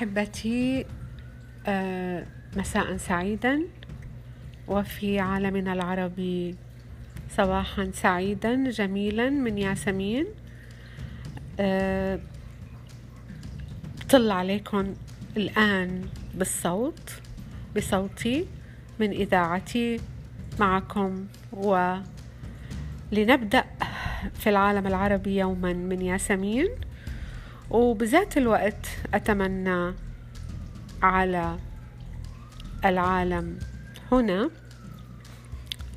أحبتي آه، مساء سعيدا. وفي عالمنا العربي صباحا سعيدا جميلا من ياسمين. آه، طل عليكم الآن بالصوت بصوتي من إذاعتي معكم. ولنبدأ في العالم العربي يوما من ياسمين. وبذات الوقت أتمنى على العالم هنا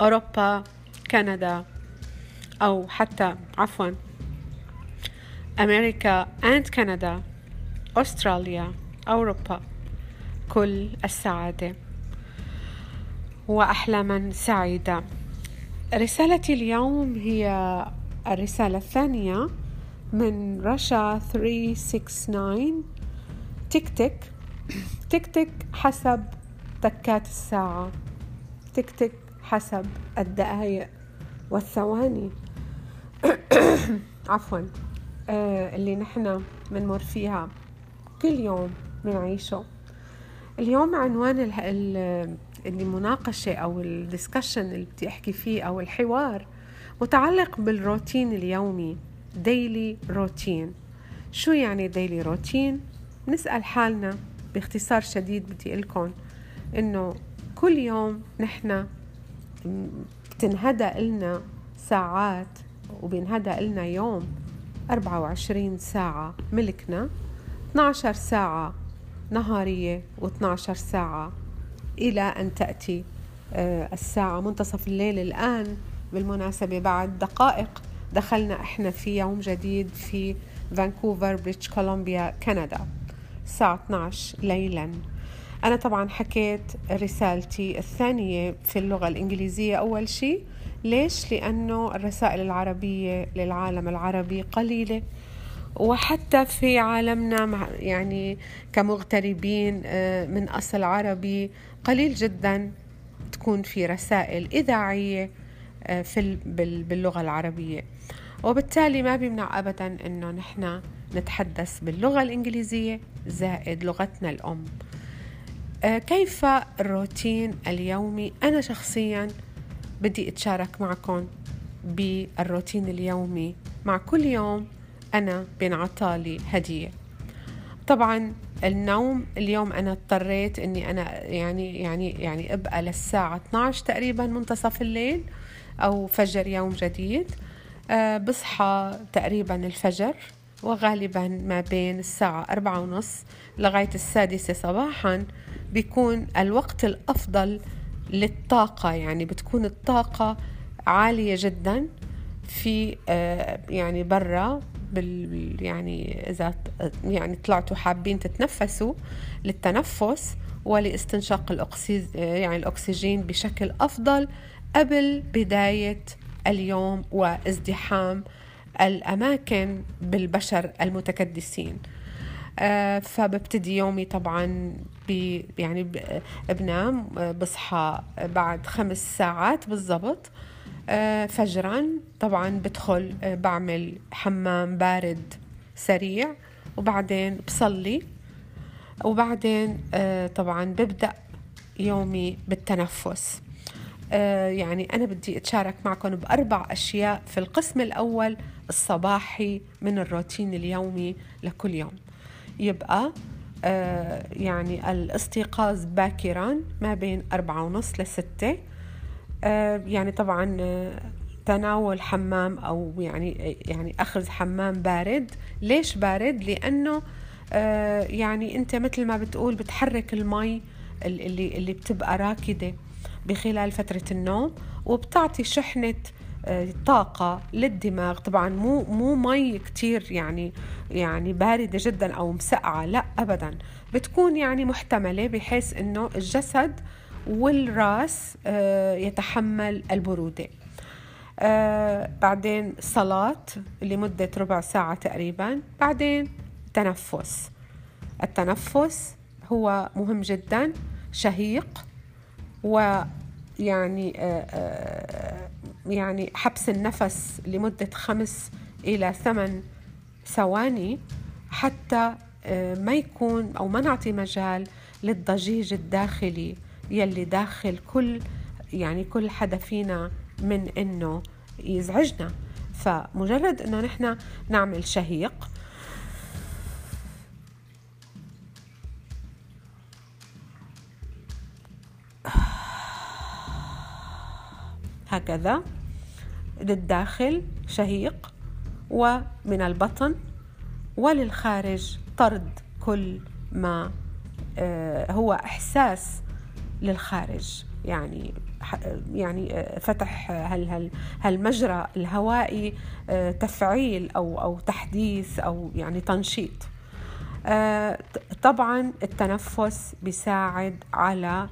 أوروبا كندا أو حتى عفوا أمريكا and كندا أستراليا أوروبا كل السعادة. وأحلاما سعيدة. رسالتي اليوم هي الرسالة الثانية. من رشا 369 تك تك تك تك حسب تكات الساعة. تك تك حسب الدقايق والثواني. عفوا. آه اللي نحن بنمر فيها كل يوم بنعيشه. اليوم عنوان المناقشة أو الدسكشن اللي بدي أحكي فيه أو الحوار متعلق بالروتين اليومي. ديلي روتين شو يعني ديلي روتين؟ نسأل حالنا باختصار شديد بدي لكم إنه كل يوم نحن بتنهدى إلنا ساعات وبينهدى إلنا يوم 24 ساعة ملكنا 12 ساعة نهارية و12 ساعة إلى أن تأتي آه، الساعة منتصف الليل الآن بالمناسبة بعد دقائق دخلنا إحنا في يوم جديد في فانكوفر بريتش كولومبيا كندا. الساعة 12 ليلا. أنا طبعا حكيت رسالتي الثانية في اللغة الإنجليزية أول شيء. ليش؟ لأنه الرسائل العربية للعالم العربي قليلة. وحتى في عالمنا يعني كمغتربين آه، من أصل عربي قليل جدا تكون في رسائل إذاعية آه، في باللغة العربية. وبالتالي ما بيمنع أبدا أنه نحن نتحدث باللغة الإنجليزية زائد لغتنا الأم. آه، كيف الروتين اليومي؟ أنا شخصيا بدي أتشارك معكم بالروتين اليومي مع كل يوم أنا بينعطالي هدية. طبعا النوم اليوم أنا اضطريت إني أنا يعني يعني يعني أبقى للساعة 12 تقريبا منتصف الليل أو فجر يوم جديد. بصحى تقريبا الفجر وغالبا ما بين الساعة أربعة ونص لغاية السادسة صباحا بيكون الوقت الأفضل للطاقة. يعني بتكون الطاقة عالية جدا في أه يعني برا بال يعني إذا يعني طلعتوا حابين تتنفسوا للتنفس ولإستنشاق الأكسيز يعني الأكسجين بشكل أفضل قبل بداية اليوم وازدحام الأماكن بالبشر المتكدسين. آه فببتدي يومي طبعا يعني بنام بصحى بعد خمس ساعات بالضبط. آه فجرا طبعا بدخل آه بعمل حمام بارد سريع وبعدين بصلي. وبعدين آه طبعا ببدأ يومي بالتنفس. آه، يعني أنا بدي أتشارك معكم بأربع أشياء في القسم الأول الصباحي من الروتين اليومي لكل يوم. يبقى آه، يعني الاستيقاظ باكرا ما بين أربعة ونص لستة. آه، يعني طبعا تناول حمام أو يعني يعني أخذ حمام بارد. ليش بارد؟ لأنه يعني أنت مثل ما بتقول بتحرك المي اللي اللي بتبقى راكدة. بخلال فترة النوم وبتعطي شحنة آه، طاقة للدماغ. طبعا مو مو مي كتير يعني يعني باردة جدا أو مسقعة لا أبدا. بتكون يعني محتملة بحيث إنه الجسد والرأس آه، يتحمل البرودة. آه، بعدين صلاة لمدة ربع ساعة تقريبا. بعدين تنفس. التنفس هو مهم جدا شهيق. ويعني آه، آه، يعني حبس النفس لمدة خمس إلى ثمان ثواني حتى ما يكون أو ما نعطي مجال للضجيج الداخلي يلي داخل كل يعني كل حدا فينا من إنه يزعجنا. فمجرد إنه نحن نعمل شهيق هكذا للداخل شهيق ومن البطن وللخارج طرد كل ما آه، هو إحساس للخارج. يعني يعني آه، فتح هال هالمجرى الهوائي آه، تفعيل أو أو تحديث أو يعني تنشيط. طبعا التنفس بيساعد على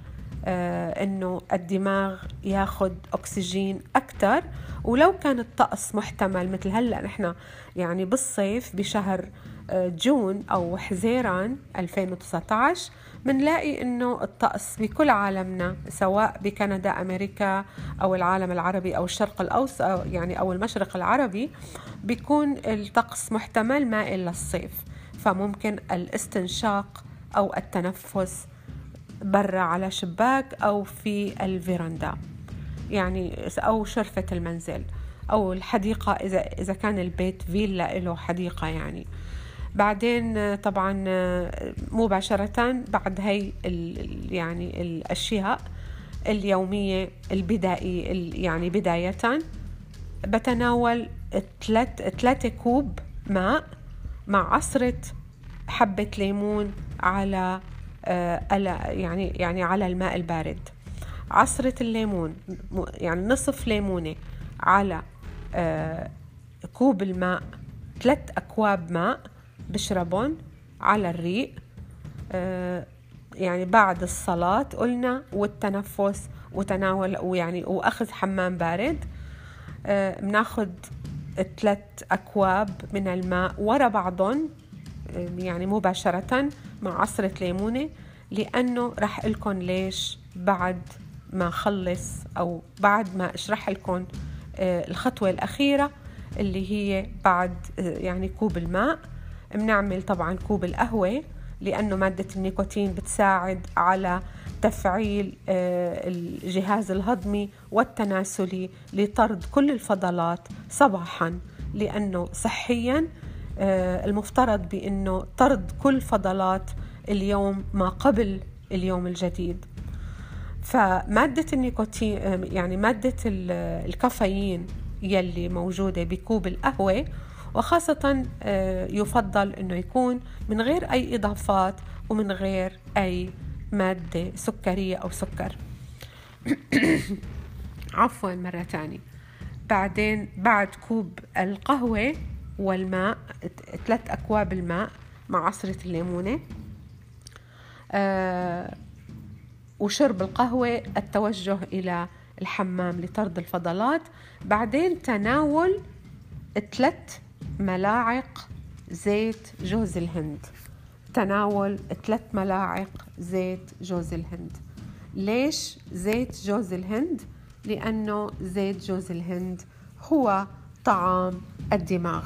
إنه الدماغ ياخذ أكسجين أكثر ولو كان الطقس محتمل مثل هلأ نحن يعني بالصيف بشهر جون أو حزيران 2019 منلاقي إنه الطقس بكل عالمنا سواء بكندا أمريكا أو العالم العربي أو الشرق الاوسط يعني أو المشرق العربي بيكون الطقس محتمل مائل للصيف فممكن الاستنشاق أو التنفس برا على شباك أو في الفيراندا. يعني أو شرفة المنزل. أو الحديقة اذا إذا كان البيت فيلا له حديقة يعني. بعدين طبعا مباشرة بعد هي يعني الأشياء اليومية البدائية يعني بداية. بتناول ثلاث ثلاثة كوب ماء مع عصرة حبة ليمون على يعني يعني على الماء البارد. عصرة الليمون يعني نصف ليمونة على كوب الماء ثلاث أكواب ماء بشربهم على الريق. آه، يعني بعد الصلاة قلنا والتنفس وتناول ويعني وأخذ حمام بارد. آه، بناخذ ثلاث أكواب من الماء ورا بعضهم آه، يعني مباشرة مع عصرة ليمونة لأنه رح لكم ليش بعد ما خلص أو بعد ما أشرح لكم الخطوة الأخيرة اللي هي بعد يعني كوب الماء. بنعمل طبعا كوب القهوة لأنه مادة النيكوتين بتساعد على تفعيل آه، الجهاز الهضمي والتناسلي لطرد كل الفضلات صباحا لأنه صحيا آه، المفترض بأنه طرد كل فضلات اليوم ما قبل اليوم الجديد. فمادة النيكوتين آه، يعني مادة الكافيين يلي موجودة بكوب القهوة وخاصة آه، يفضل أنه يكون من غير أي إضافات ومن غير أي مادة سكرية أو سكر. عفوا مرة تانية. بعدين بعد كوب القهوة والماء ثلاث أكواب الماء مع عصرة الليمونة. آه وشرب القهوة التوجه إلى الحمام لطرد الفضلات. بعدين تناول ثلاث ملاعق زيت جوز الهند. تناول ثلاث ملاعق زيت جوز الهند. ليش زيت جوز الهند؟ لأنه زيت جوز الهند هو طعام الدماغ.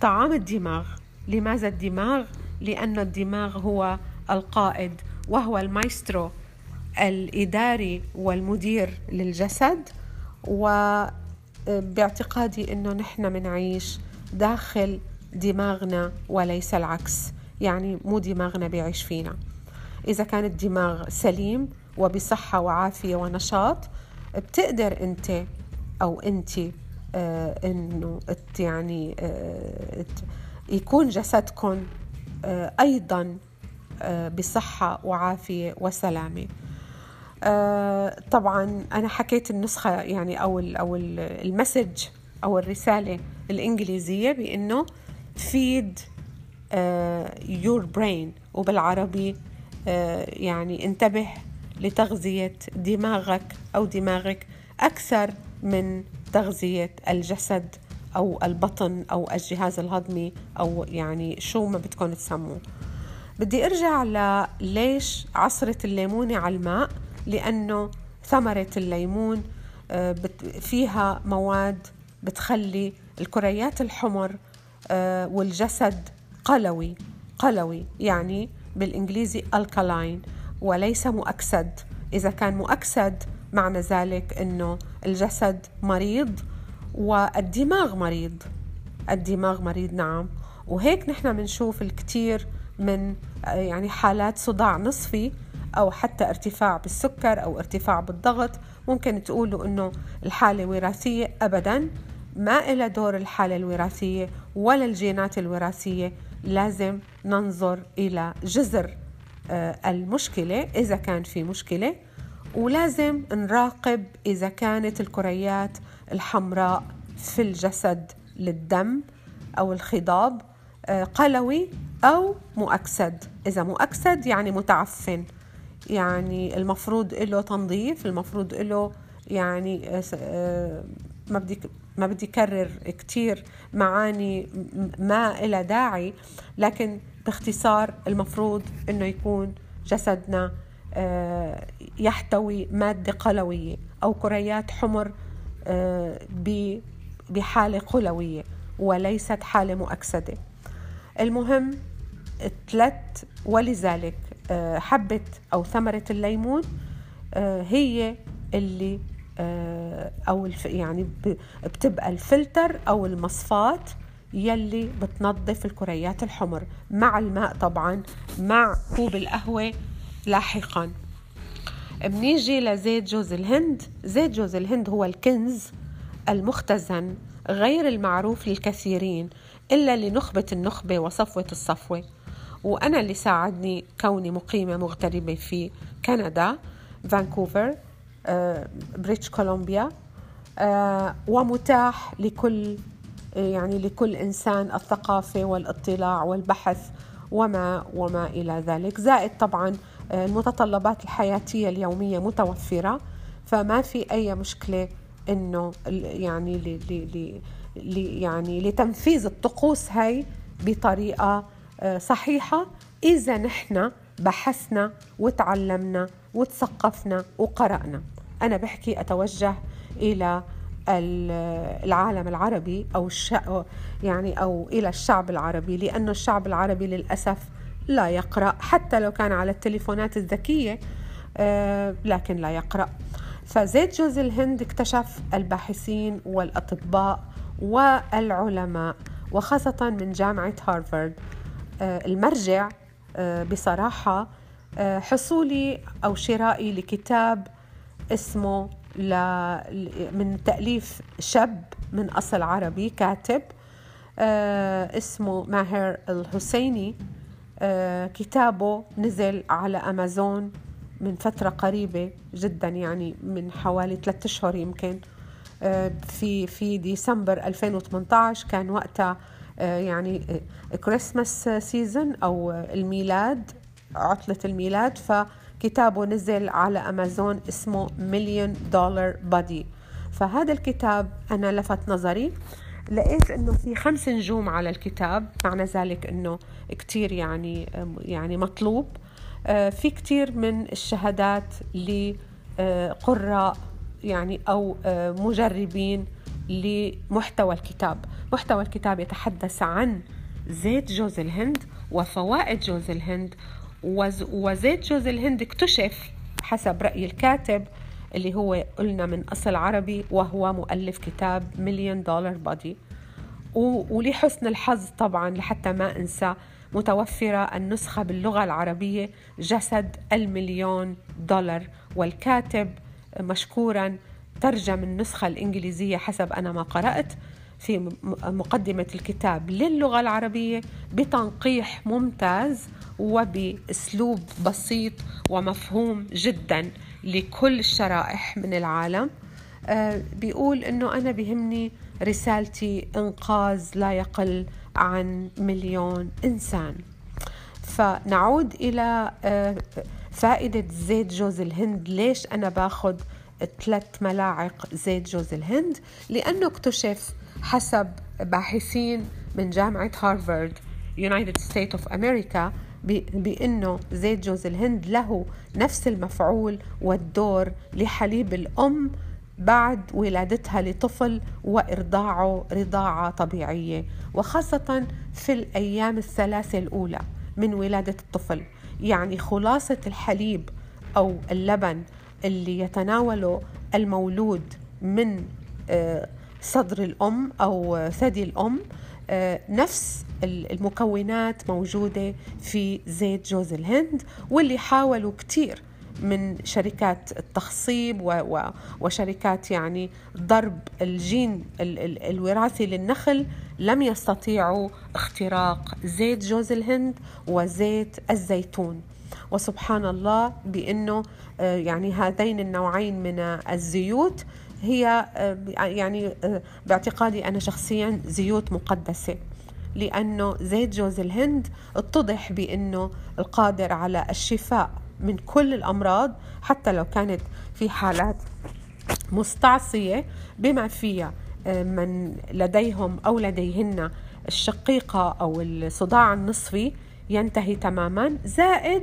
طعام الدماغ. لماذا الدماغ؟ لأن الدماغ هو القائد وهو المايسترو الإداري والمدير للجسد وباعتقادي أنه نحن منعيش داخل دماغنا وليس العكس. يعني مو دماغنا بيعيش فينا. إذا كان الدماغ سليم وبصحة وعافية ونشاط بتقدر أنت أو أنت آه إنه يعني آه يكون جسدكم آه أيضا بصحة وعافية وسلامة. آه طبعا أنا حكيت النسخة يعني أو ال أو المسج أو الرسالة الإنجليزية بأنه feed your brain وبالعربي يعني انتبه لتغذية دماغك أو دماغك أكثر من تغذية الجسد أو البطن أو الجهاز الهضمي أو يعني شو ما بدكم تسموه. بدي أرجع ليش عصرة الليمونة على الماء؟ لأنه ثمرة الليمون آه، فيها مواد بتخلي الكريات الحمر آه، والجسد قلوي قلوي يعني بالإنجليزي alkaline وليس مؤكسد. إذا كان مؤكسد معنى ذلك أنه الجسد مريض والدماغ مريض. الدماغ مريض نعم. وهيك نحن بنشوف الكثير من يعني حالات صداع نصفي أو حتى ارتفاع بالسكر أو ارتفاع بالضغط. ممكن تقولوا أنه الحالة وراثية أبدا. ما إلى دور الحالة الوراثية ولا الجينات الوراثية. لازم ننظر إلى جذر آه، المشكلة. إذا كان في مشكلة ولازم نراقب إذا كانت الكريات الحمراء في الجسد للدم أو الخضاب آه، قلوي أو مؤكسد. إذا مؤكسد يعني متعفن. يعني المفروض له تنظيف المفروض له يعني آه، ما بدي ما بدي كرر كثير معاني ما إلى داعي لكن باختصار المفروض إنه يكون جسدنا آه، يحتوي مادة قلوية أو كريات حمر آه، بحالة قلوية وليست حالة مؤكسدة. المهم ثلاث ولذلك آه، حبة أو ثمرة الليمون هي اللي أو يعني بتبقى الفلتر أو المصفات يلي بتنظف الكريات الحمر مع الماء طبعا مع كوب القهوة لاحقا. بنيجي لزيت جوز الهند. زيت جوز الهند هو الكنز المختزن غير المعروف للكثيرين إلا لنخبة النخبة وصفوة الصفوة. وأنا اللي ساعدني كوني مقيمة مغتربة في كندا فانكوفر آه، بريتش كولومبيا آه، ومتاح لكل يعني لكل إنسان الثقافة والإطلاع والبحث وما وما إلى ذلك. زائد طبعا آه، المتطلبات الحياتية اليومية متوفرة فما في أي مشكلة إنه يعني ل ل ل يعني لتنفيذ الطقوس هاي بطريقة آه، صحيحة. إذا نحن بحثنا وتعلمنا وتثقفنا وقرأنا. أنا بحكي أتوجه إلى العالم العربي أو يعني أو إلى الشعب العربي لأنه الشعب العربي للأسف لا يقرأ حتى لو كان على التليفونات الذكية آه، لكن لا يقرأ. فزيت جوز الهند اكتشف الباحثين والأطباء والعلماء وخاصة من جامعة هارفارد. آه، المرجع آه، بصراحة حصولي أو شرائي لكتاب اسمه من تأليف شاب من أصل عربي كاتب اسمه ماهر الحسيني. كتابه نزل على أمازون من فترة قريبة جدا يعني من حوالي ثلاثة أشهر يمكن. آه في في ديسمبر 2018 كان وقتها آه يعني Christmas season أو الميلاد عطلة الميلاد. ف كتابه نزل على أمازون اسمه Million Dollar Body فهذا الكتاب أنا لفت نظري. لقيت إنه في خمس نجوم على الكتاب معنى ذلك إنه كتير يعني يعني مطلوب. آه، في كتير من الشهادات لقراء يعني أو آه، مجربين لمحتوى الكتاب. محتوى الكتاب يتحدث عن زيت جوز الهند وفوائد جوز الهند وزيت جوز الهند اكتشف حسب رأي الكاتب اللي هو قلنا من أصل عربي وهو مؤلف كتاب مليون دولار بادي ولحسن الحظ طبعا لحتى ما أنسى متوفرة النسخة باللغة العربية جسد المليون دولار. والكاتب مشكورا ترجم النسخة الإنجليزية حسب أنا ما قرأت في مقدمة الكتاب للغة العربية بتنقيح ممتاز وبأسلوب بسيط ومفهوم جدا. لكل الشرائح من العالم. آه، بيقول إنه أنا بهمني رسالتي إنقاذ لا يقل عن مليون إنسان. فنعود إلى آه، فائدة زيت جوز الهند. ليش أنا باخذ ثلاث ملاعق زيت جوز الهند؟ لأنه اكتشف حسب باحثين من جامعة هارفارد United States of America بأنه زيت جوز الهند له نفس المفعول والدور لحليب الأم بعد ولادتها لطفل وإرضاعه رضاعة طبيعية. وخاصة في الأيام الثلاثة الأولى من ولادة الطفل. يعني خلاصة الحليب أو اللبن اللي يتناوله المولود من آه، صدر الأم أو ثدي الأم آه، نفس المكونات موجودة في زيت جوز الهند واللي حاولوا كتير من شركات التخصيب وشركات يعني ضرب الجين الوراثي للنخل لم يستطيعوا اختراق زيت جوز الهند وزيت الزيتون. وسبحان الله بأنه آه، يعني هذين النوعين من الزيوت هي آه، يعني آه، باعتقادي أنا شخصيا زيوت مقدسة. لأنه زيت جوز الهند اتضح بأنه القادر على الشفاء من كل الأمراض حتى لو كانت في حالات مستعصية بما فيها من لديهم أو لديهن الشقيقة أو الصداع النصفي ينتهي تماما. زائد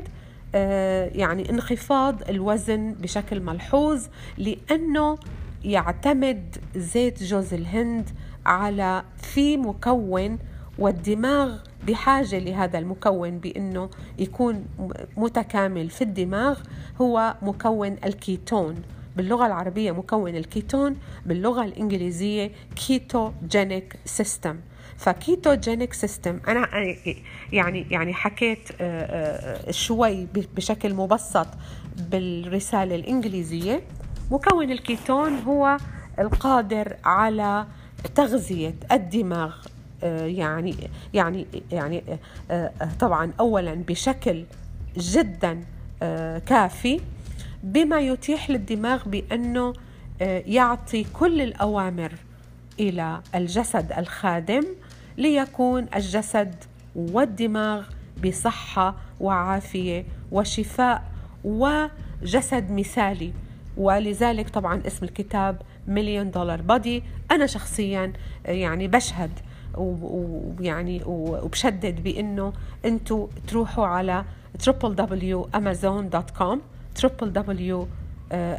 آه، يعني انخفاض الوزن بشكل ملحوظ لأنه يعتمد زيت جوز الهند على في مكون والدماغ بحاجة لهذا المكون بأنه يكون متكامل في الدماغ هو مكون الكيتون. باللغة العربية مكون الكيتون باللغة الإنجليزية ketogenic system ف ketogenic system أنا يعني يعني حكيت آه، آه، شوي بشكل مبسط بالرسالة الإنجليزية. مكون الكيتون هو القادر على تغذية الدماغ. يعني يعني يعني طبعا اولا بشكل جدا كافي بما يتيح للدماغ بأنه يعطي كل الأوامر إلى الجسد الخادم ليكون الجسد والدماغ بصحة وعافية وشفاء وجسد مثالي. ولذلك طبعا اسم الكتاب مليون دولار بادي أنا شخصيا يعني بشهد ويعني وبشدد بإنه أنتم تروحوا على www.amazon.com www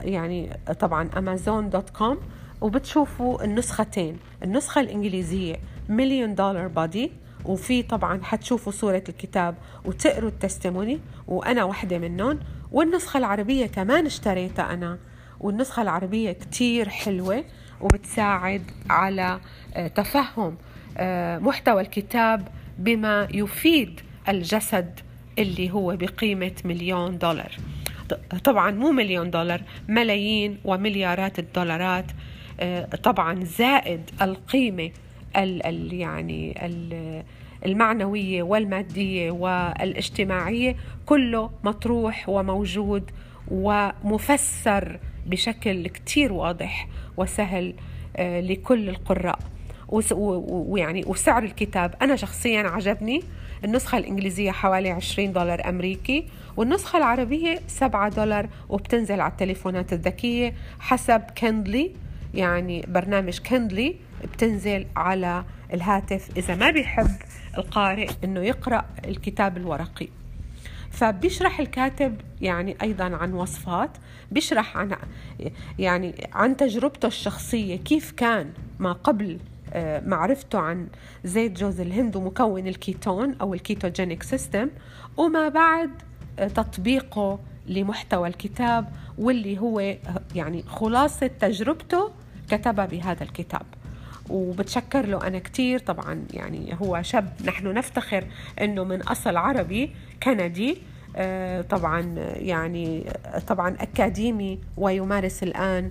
يعني طبعا amazon.com وبتشوفوا النسختين. النسخة الإنجليزية مليون دولار بادي وفي طبعا حتشوفوا صورة الكتاب وتقروا التستموني وأنا واحدة منهم. والنسخة العربية كمان اشتريتها أنا. والنسخة العربية كتير حلوة وبتساعد على آه، تفهم آه، محتوى الكتاب بما يفيد الجسد اللي هو بقيمة مليون دولار. طبعا مو مليون دولار ملايين ومليارات الدولارات. آه، طبعا زائد القيمة ال ال يعني ال المعنوية والمادية والاجتماعية كله مطروح وموجود ومفسر بشكل كتير واضح وسهل آه، لكل القراء. ويعني وسعر الكتاب. أنا شخصيا عجبني النسخة الإنجليزية حوالي 20 دولار أمريكي والنسخة العربية 7 دولار وبتنزل على التليفونات الذكية حسب Kindle يعني برنامج Kindle بتنزل على الهاتف إذا ما بيحب القارئ إنه يقرأ الكتاب الورقي. فبيشرح الكاتب يعني أيضا عن وصفات بيشرح عن يعني عن تجربته الشخصية كيف كان ما قبل معرفته عن زيت جوز الهند ومكون الكيتون أو ال ketogenic system وما بعد آه، تطبيقه لمحتوى الكتاب واللي هو يعني خلاصة تجربته كتبها بهذا الكتاب. وبتشكر له أنا كتير طبعا يعني هو شاب نحن نفتخر أنه من أصل عربي كندي آه، طبعا يعني طبعا أكاديمي ويمارس الآن آه،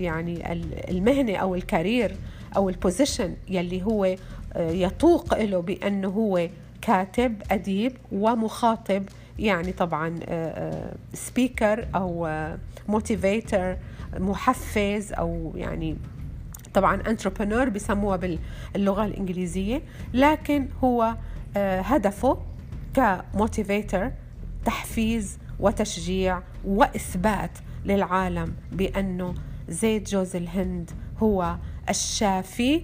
يعني المهنة أو ال career أو ال position يلي هو آه، يتوق له بأنه هو كاتب أديب ومخاطب يعني طبعا speaker أو motivator محفز أو يعني طبعا entrepreneur بسموها باللغة الإنجليزية. لكن هو آه، هدفه ك motivator تحفيز وتشجيع وإثبات للعالم بأنه زيت جوز الهند هو الشافي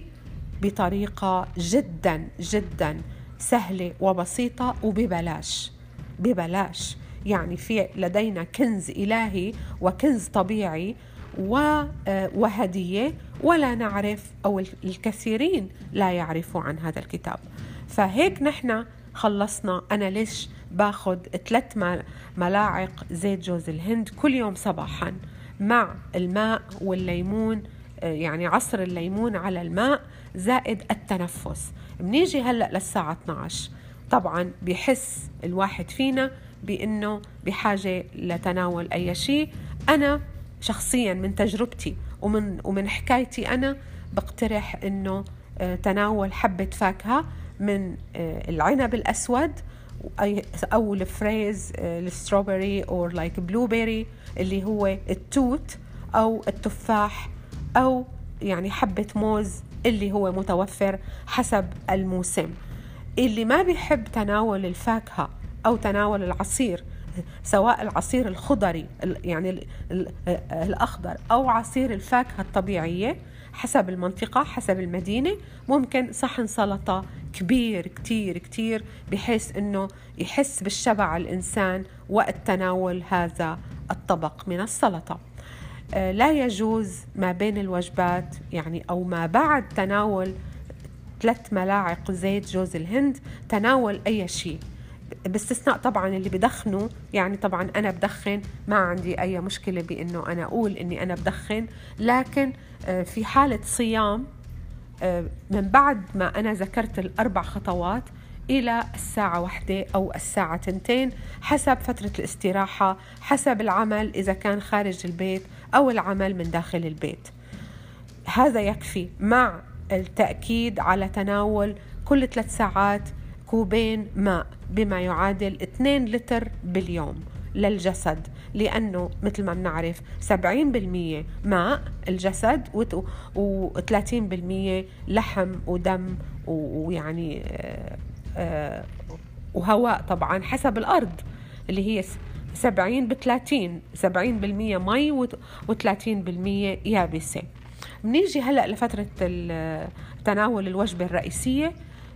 بطريقة جدا جدا سهلة وبسيطة وببلاش. ببلاش. يعني في لدينا كنز إلهي وكنز طبيعي آه، وهدية ولا نعرف أو الكثيرين لا يعرفوا عن هذا الكتاب. فهيك نحن خلصنا أنا ليش باخد ثلاث ملاعق زيت جوز الهند كل يوم صباحا مع الماء والليمون آه، يعني عصر الليمون على الماء زائد التنفس. بنيجي هلأ للساعة 12 طبعا بيحس الواحد فينا بأنه بحاجة لتناول أي شيء. أنا شخصيا من تجربتي ومن ومن حكايتي أنا بقترح أنه آه، تناول حبة فاكهة من آه، العنب الأسود أو الفريز آه، ال strawberry أو like blueberry اللي هو التوت أو التفاح أو يعني حبة موز اللي هو متوفر حسب الموسم. اللي ما بيحب تناول الفاكهة أو تناول العصير سواء العصير الخضري يعني الأخضر أو عصير الفاكهة الطبيعية حسب المنطقة حسب المدينة. ممكن صحن سلطة كبير كتير كتير بحيث أنه يحس بالشبع الإنسان وقت تناول هذا الطبق من السلطة. آه، لا يجوز ما بين الوجبات يعني أو ما بعد تناول ثلاث ملاعق زيت جوز الهند تناول أي شيء. باستثناء طبعا اللي بدخنوا يعني طبعا أنا بدخن ما عندي أي مشكلة بإنه أنا أقول إني أنا بدخن. لكن آه، في حالة صيام آه، من بعد ما أنا ذكرت الأربع خطوات إلى الساعة واحدة أو الساعة تنتين حسب فترة الاستراحة حسب العمل إذا كان خارج البيت أو العمل من داخل البيت. هذا يكفي مع التأكيد على تناول كل ثلاث ساعات كوبين ماء بما يعادل 2 لتر باليوم للجسد لأنه مثل ما بنعرف 70% ماء الجسد و30% لحم ودم ويعني آه، آه، وهواء طبعا حسب الأرض اللي هي 70 ب 30 70% مي و30% يابسة. بنيجي هلأ لفترة تناول الوجبة الرئيسية.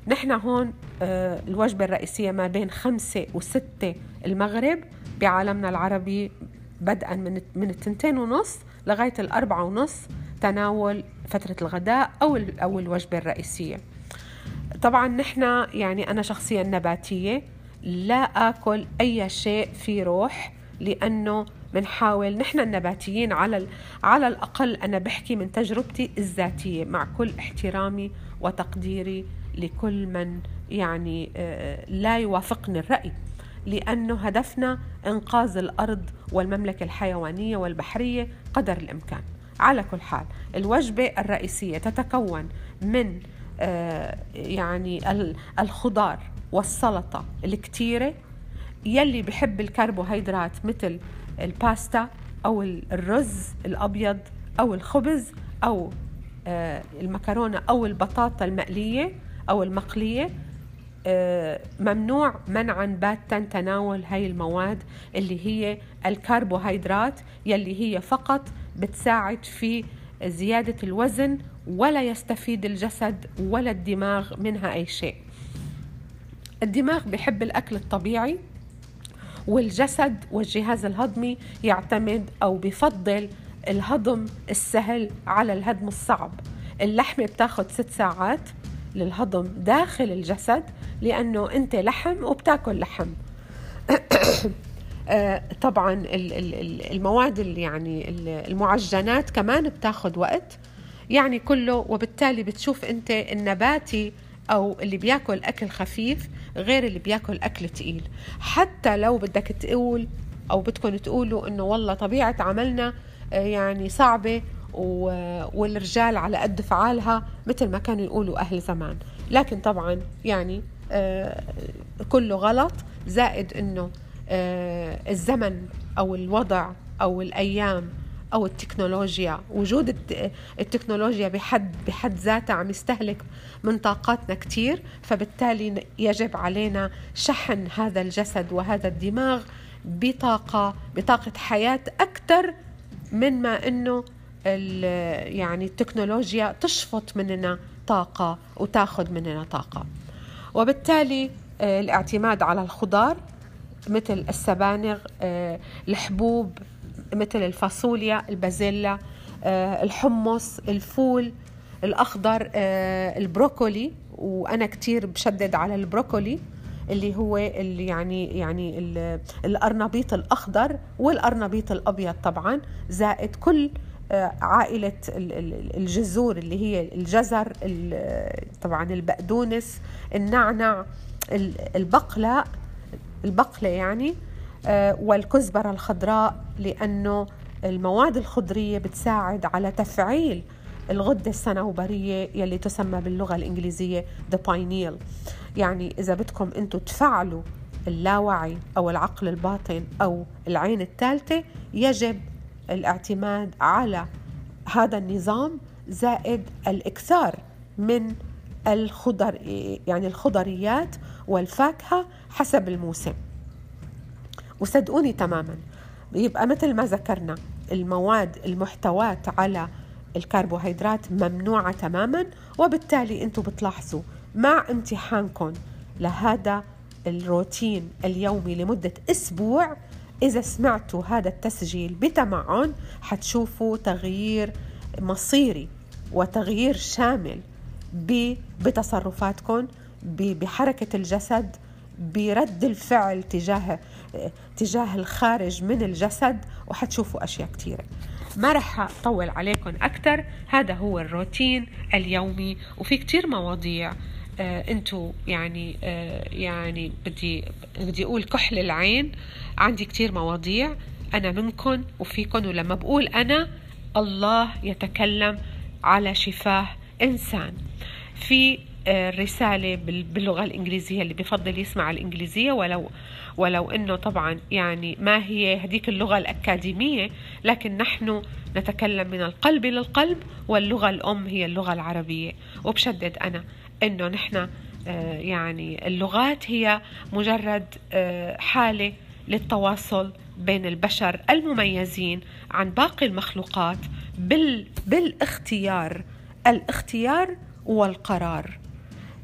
نحن هون آه، الوجبة الرئيسية ما بين خمسة وستة المغرب بعالمنا العربي بدءا من من التنتين ونص لغاية الأربعة ونص تناول فترة الغداء أو أو الوجبة الرئيسية. طبعا نحن يعني أنا شخصيا نباتية لا آكل أي شيء فيه روح لأنه بنحاول نحن النباتيين على على الأقل أنا بحكي من تجربتي الذاتية مع كل احترامي وتقديري لكل من يعني آه، لا يوافقني الرأي لأنه هدفنا إنقاذ الأرض والمملكة الحيوانية والبحرية قدر الإمكان. على كل حال الوجبة الرئيسية تتكون من آه، يعني الخضار والسلطة الكتيرة يلي بحب الكربوهيدرات مثل الباستا أو الرز الأبيض أو الخبز أو آه، المكرونة أو البطاطا المقلية. أو المقلية آه، ممنوع منعا باتا تناول هاي المواد اللي هي الكربوهيدرات يلي هي فقط بتساعد في زيادة الوزن ولا يستفيد الجسد ولا الدماغ منها أي شيء. الدماغ بحب الأكل الطبيعي والجسد والجهاز الهضمي يعتمد أو بفضل الهضم السهل على الهضم الصعب. اللحمة بتاخد ست ساعات للهضم داخل الجسد لأنه أنت لحم وبتاكل لحم. آه، طبعا المواد اللي يعني المعجنات كمان بتاخد وقت يعني كله وبالتالي بتشوف أنت النباتي أو اللي بياكل أكل خفيف غير اللي بياكل أكل تقيل. حتى لو بدك تقول أو بدكم تقولوا إنه والله طبيعة عملنا آه، يعني صعبة والرجال على قد فعالها مثل ما كانوا يقولوا أهل زمان. لكن طبعا يعني آه، كله غلط زائد أنه آه، الزمن أو الوضع أو الأيام أو التكنولوجيا وجود التكنولوجيا بحد بحد ذاتها عم يستهلك من طاقاتنا كتير فبالتالي يجب علينا شحن هذا الجسد وهذا الدماغ بطاقة بطاقة حياة أكثر من ما أنه يعني التكنولوجيا تشفط مننا طاقة وتاخذ مننا طاقة. وبالتالي آه، الاعتماد على الخضار مثل السبانغ آه، الحبوب مثل الفاصوليا البازيلا آه، الحمص الفول الأخضر البروكولي. وأنا كتير بشدد على البروكولي اللي هو اللي يعني يعني القرنبيط الأخضر والقرنبيط الأبيض طبعا زائد كل عائلة الجذور اللي هي الجزر طبعا البقدونس النعنع البقلة البقلة يعني آه، والكزبرة الخضراء لأنه المواد الخضرية بتساعد على تفعيل الغدة الصنوبرية يلي تسمى باللغة الإنجليزية the pineal. يعني إذا بدكم أنتم تفعلوا اللاوعي أو العقل الباطن أو العين الثالثة يجب الاعتماد على هذا النظام زائد الإكثار من الخضر يعني الخضريات والفاكهة حسب الموسم. وصدقوني تماما. يبقى مثل ما ذكرنا المواد المحتوات على الكربوهيدرات ممنوعة تماما وبالتالي أنتم بتلاحظوا مع امتحانكم لهذا الروتين اليومي لمدة أسبوع إذا سمعتوا هذا التسجيل بتمعن حتشوفوا تغيير مصيري وتغيير شامل بتصرفاتكم بحركة الجسد برد الفعل تجاه تجاه الخارج من الجسد وحتشوفوا أشياء كثيرة ما رح أطول عليكم أكثر هذا هو الروتين اليومي وفي كتير مواضيع. انتو يعني آه يعني بدي بدي أقول كحل العين. عندي كتير مواضيع. أنا منكم وفيكم ولما بقول أنا الله يتكلم على شفاه إنسان. في الرسالة باللغة الإنجليزية اللي بفضل يسمع الإنجليزية ولو ولو أنه طبعا يعني ما هي هذيك اللغة الأكاديمية لكن نحن نتكلم من القلب للقلب واللغة الأم هي اللغة العربية. وبشدد أنا أنه نحن آه، يعني اللغات هي مجرد آه، حالة للتواصل بين البشر المميزين عن باقي المخلوقات بال بالاختيار الاختيار والقرار.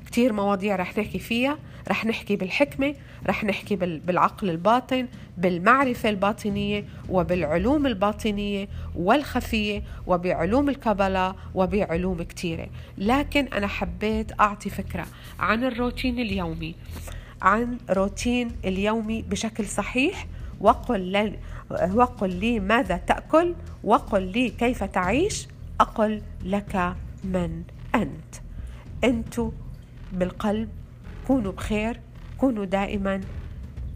كتير مواضيع رح نحكي فيها رح نحكي بالحكمة رح نحكي بالعقل الباطن بالمعرفة الباطنية وبالعلوم الباطنية والخفية وبعلوم الكبلة وبعلوم كتيرة. لكن أنا حبيت أعطي فكرة عن الروتين اليومي. عن روتين اليومي بشكل صحيح. وقل لي, وقل لي ماذا تأكل وقل لي كيف تعيش. أقل لك من أنت. أنتوا بالقلب كونوا بخير. كونوا دائما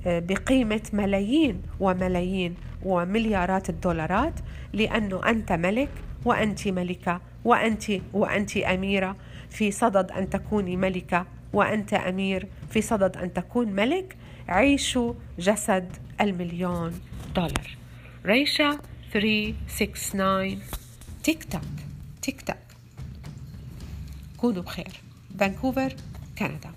آه، بقيمة ملايين وملايين ومليارات الدولارات لأنه أنت ملك وأنت ملكة وأنت وأنت أميرة. في صدد أن تكوني ملكة وأنت أمير في صدد أن تكون ملك عيشوا جسد المليون دولار. ريشا 369 تيك توك تيك توك. كونوا بخير. فانكوفر كندا.